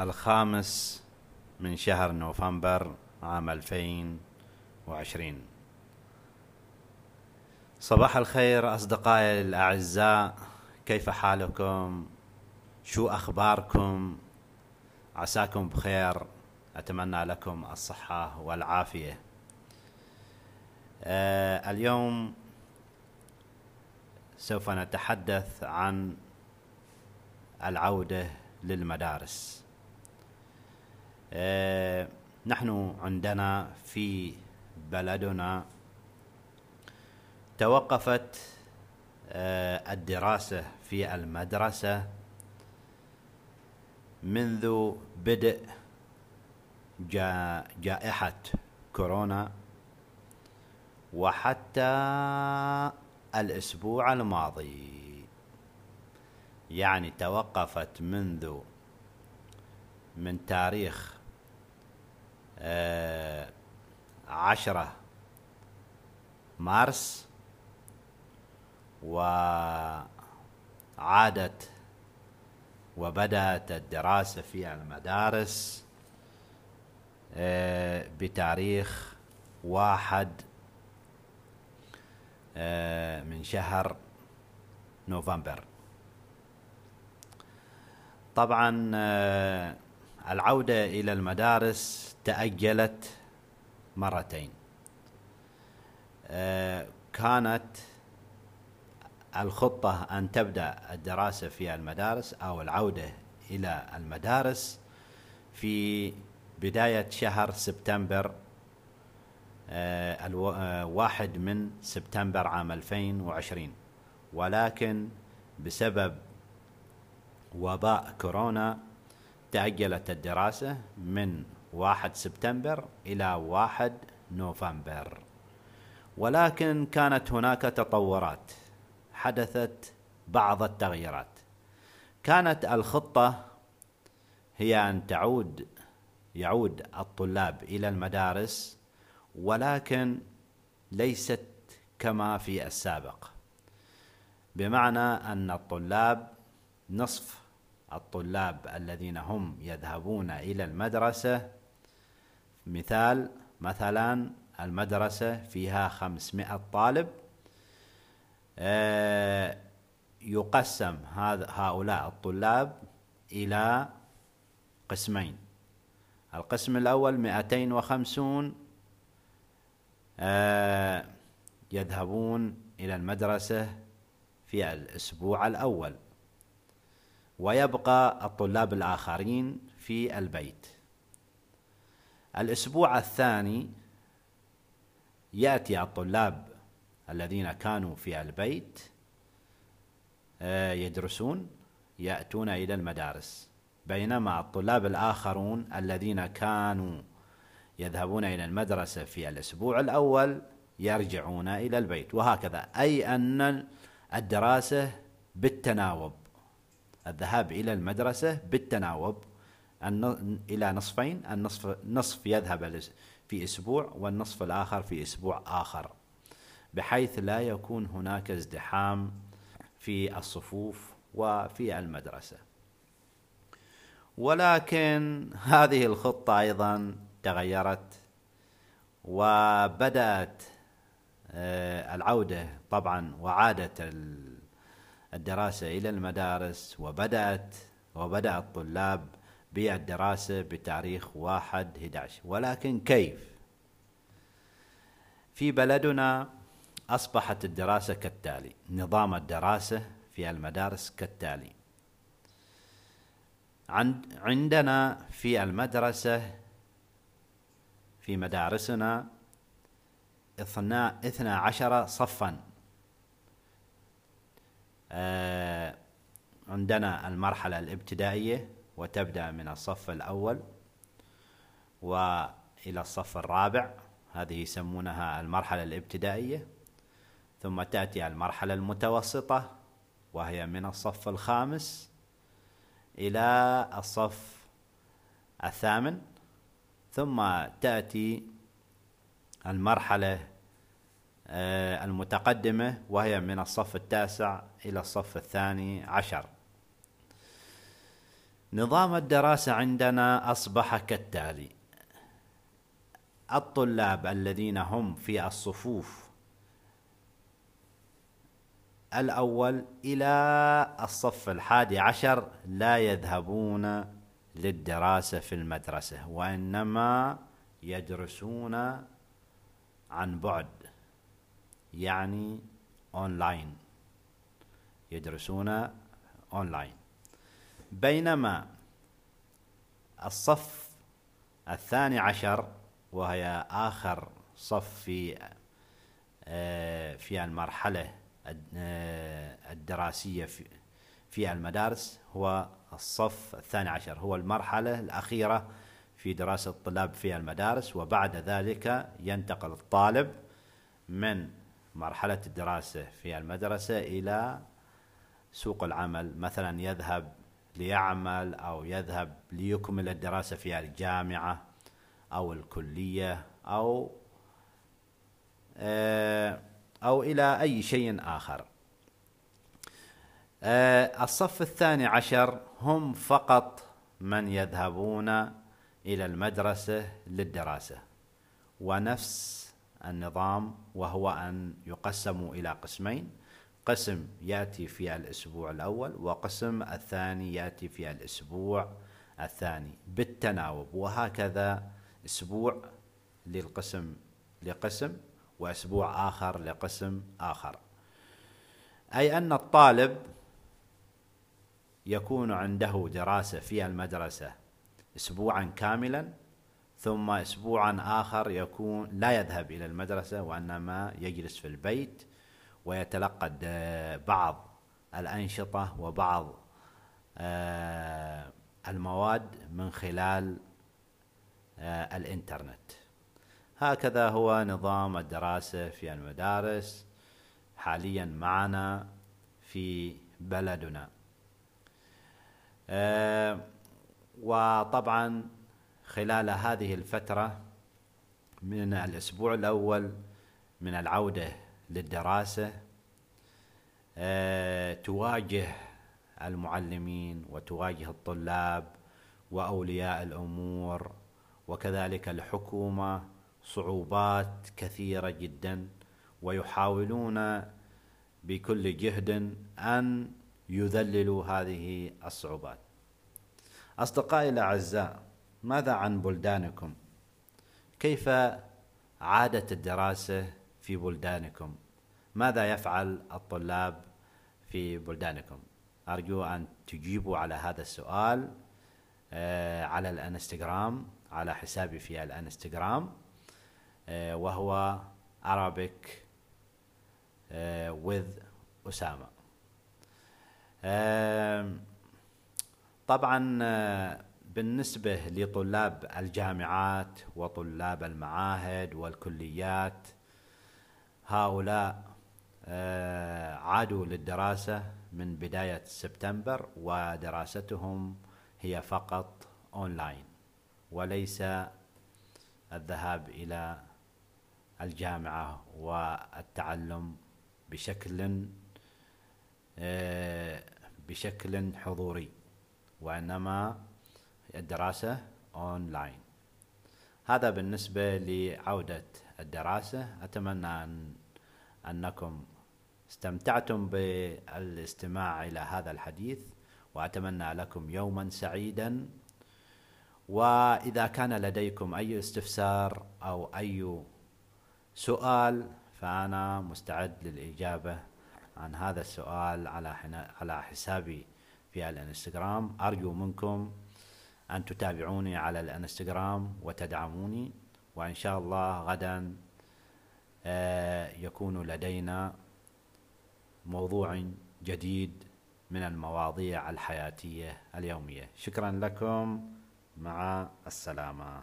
الخامس من شهر نوفمبر عام 2020 صباح الخير أصدقائي الأعزاء. كيف حالكم؟ شو أخباركم؟ عساكم بخير. أتمنى لكم الصحة والعافية. آه اليوم سوف نتحدث عن العودة للمدارس. نحن عندنا في بلدنا توقفت آه الدراسة في المدرسة منذ بدء جائحة كورونا وحتى الأسبوع الماضي. يعني توقفت منذ من تاريخ آه، عشرة. مارس وعادت وبدأت الدراسة في المدارس آه، بتاريخ واحد آه، من شهر نوفمبر. طبعا آه، العودة إلى المدارس تأجلت مرتين. كانت الخطة أن تبدأ الدراسة في المدارس أو العودة إلى المدارس في بداية شهر سبتمبر آه، الواحد آه، من سبتمبر عام 2020 ولكن بسبب وباء كورونا تأجلت الدراسة من واحد سبتمبر إلى واحد نوفمبر. ولكن كانت هناك تطورات. حدثت بعض التغييرات. كانت الخطة هي أن تعود يعود الطلاب إلى المدارس ولكن ليست كما في السابق. بمعنى أن الطلاب نصف الطلاب الذين هم يذهبون إلى المدرسة مثال مثلا المدرسة فيها خمسمائة طالب آه، يقسم هؤلاء الطلاب إلى قسمين. القسم الأول 250 آه، يذهبون إلى المدرسة في الأسبوع الأول ويبقى الطلاب الآخرين في البيت. الأسبوع الثاني يأتي الطلاب الذين كانوا في البيت آه، يدرسون يأتون إلى المدارس. بينما الطلاب الآخرون الذين كانوا يذهبون إلى المدرسة في الأسبوع الأول يرجعون إلى البيت. وهكذا أي أن الدراسة بالتناوب الذهاب إلى المدرسة بالتناوب. إلى نصفين النصف نصف يذهب في أسبوع والنصف الآخر في أسبوع آخر بحيث لا يكون هناك ازدحام في الصفوف وفي المدرسة. ولكن هذه الخطة أيضا تغيرت وبدأت آه، العودة طبعا وعادت الدراسة إلى المدارس وبدأت وبدأ الطلاب بالدراسة بتاريخ واحد 11 ولكن كيف؟ في بلدنا أصبحت الدراسة كالتالي نظام الدراسة في المدارس كالتالي. عندنا في المدرسة في مدارسنا اثنا عشر صفا. آه، عندنا المرحلة الابتدائية وتبدأ من الصف الأول وإلى الصف الرابع. هذه يسمونها المرحلة الابتدائية. ثم تأتي المرحلة المتوسطة وهي من الصف الخامس إلى الصف الثامن. ثم تأتي المرحلة آه، المتقدمة وهي من الصف التاسع إلى الصف الثاني عشر. نظام الدراسة عندنا أصبح كالتالي. الطلاب الذين هم في الصفوف الأول إلى الصف الحادي عشر لا يذهبون للدراسة في المدرسة وإنما يدرسون عن بعد يعني أونلاين يدرسون أونلاين بينما الصف الثاني عشر وهي آخر صف في آه، في المرحلة آه، الدراسية في في المدارس هو الصف الثاني عشر. هو المرحلة الأخيرة في دراسة الطلاب في المدارس وبعد ذلك ينتقل الطالب من مرحلة الدراسة في المدرسة إلى سوق العمل. مثلا يذهب ليعمل أو يذهب ليكمل الدراسة في الجامعة أو الكلية أو آه، أو إلى أي شيء آخر. آه، الصف الثاني عشر هم فقط من يذهبون إلى المدرسة للدراسة ونفس النظام وهو أن يقسموا إلى قسمين. قسم يأتي في الأسبوع الأول وقسم الثاني يأتي في الأسبوع الثاني بالتناوب وهكذا أسبوع للقسم لقسم وأسبوع آخر لقسم آخر. أي أن الطالب يكون عنده دراسة في المدرسة أسبوعا كاملا ثم أسبوعا آخر يكون لا يذهب إلى المدرسة وإنما يجلس في البيت ويتلقى بعض الأنشطة وبعض آه، المواد من خلال آه، الإنترنت. هكذا هو نظام الدراسة في المدارس حاليا معنا في بلدنا. آه، وطبعا خلال هذه الفترة من الأسبوع الأول من العودة للدراسة آه، تواجه المعلمين وتواجه الطلاب وأولياء الأمور وكذلك الحكومة صعوبات كثيرة جدا ويحاولون بكل جهد أن يذللوا هذه الصعوبات. أصدقائي الأعزاء ماذا عن بلدانكم؟ كيف عادت الدراسة؟ في بلدانكم. ماذا يفعل الطلاب في بلدانكم؟ أرجو أن تجيبوا على هذا السؤال آه، على الانستغرام على حسابي في الانستغرام آه، وهو Arabic آه، with أسامة. طبعا بالنسبة لطلاب الجامعات وطلاب المعاهد والكليات هؤلاء آه، عادوا للدراسة من بداية سبتمبر ودراستهم هي فقط أونلاين وليس الذهاب إلى الجامعة والتعلم بشكل آه، بشكل حضوري وإنما الدراسة أونلاين. هذا بالنسبة لعودة الدراسة. أتمنى أن أنكم استمتعتم بالاستماع إلى هذا الحديث وأتمنى لكم يوما سعيدا. وإذا كان لديكم أي استفسار أو أي سؤال فأنا مستعد للإجابة عن هذا السؤال على على حسابي في الإنستغرام. أرجو منكم أن تتابعوني على الإنستغرام وتدعموني وإن شاء الله غدا يكون لدينا موضوع جديد من المواضيع الحياتية اليومية. شكرا لكم. مع السلامة.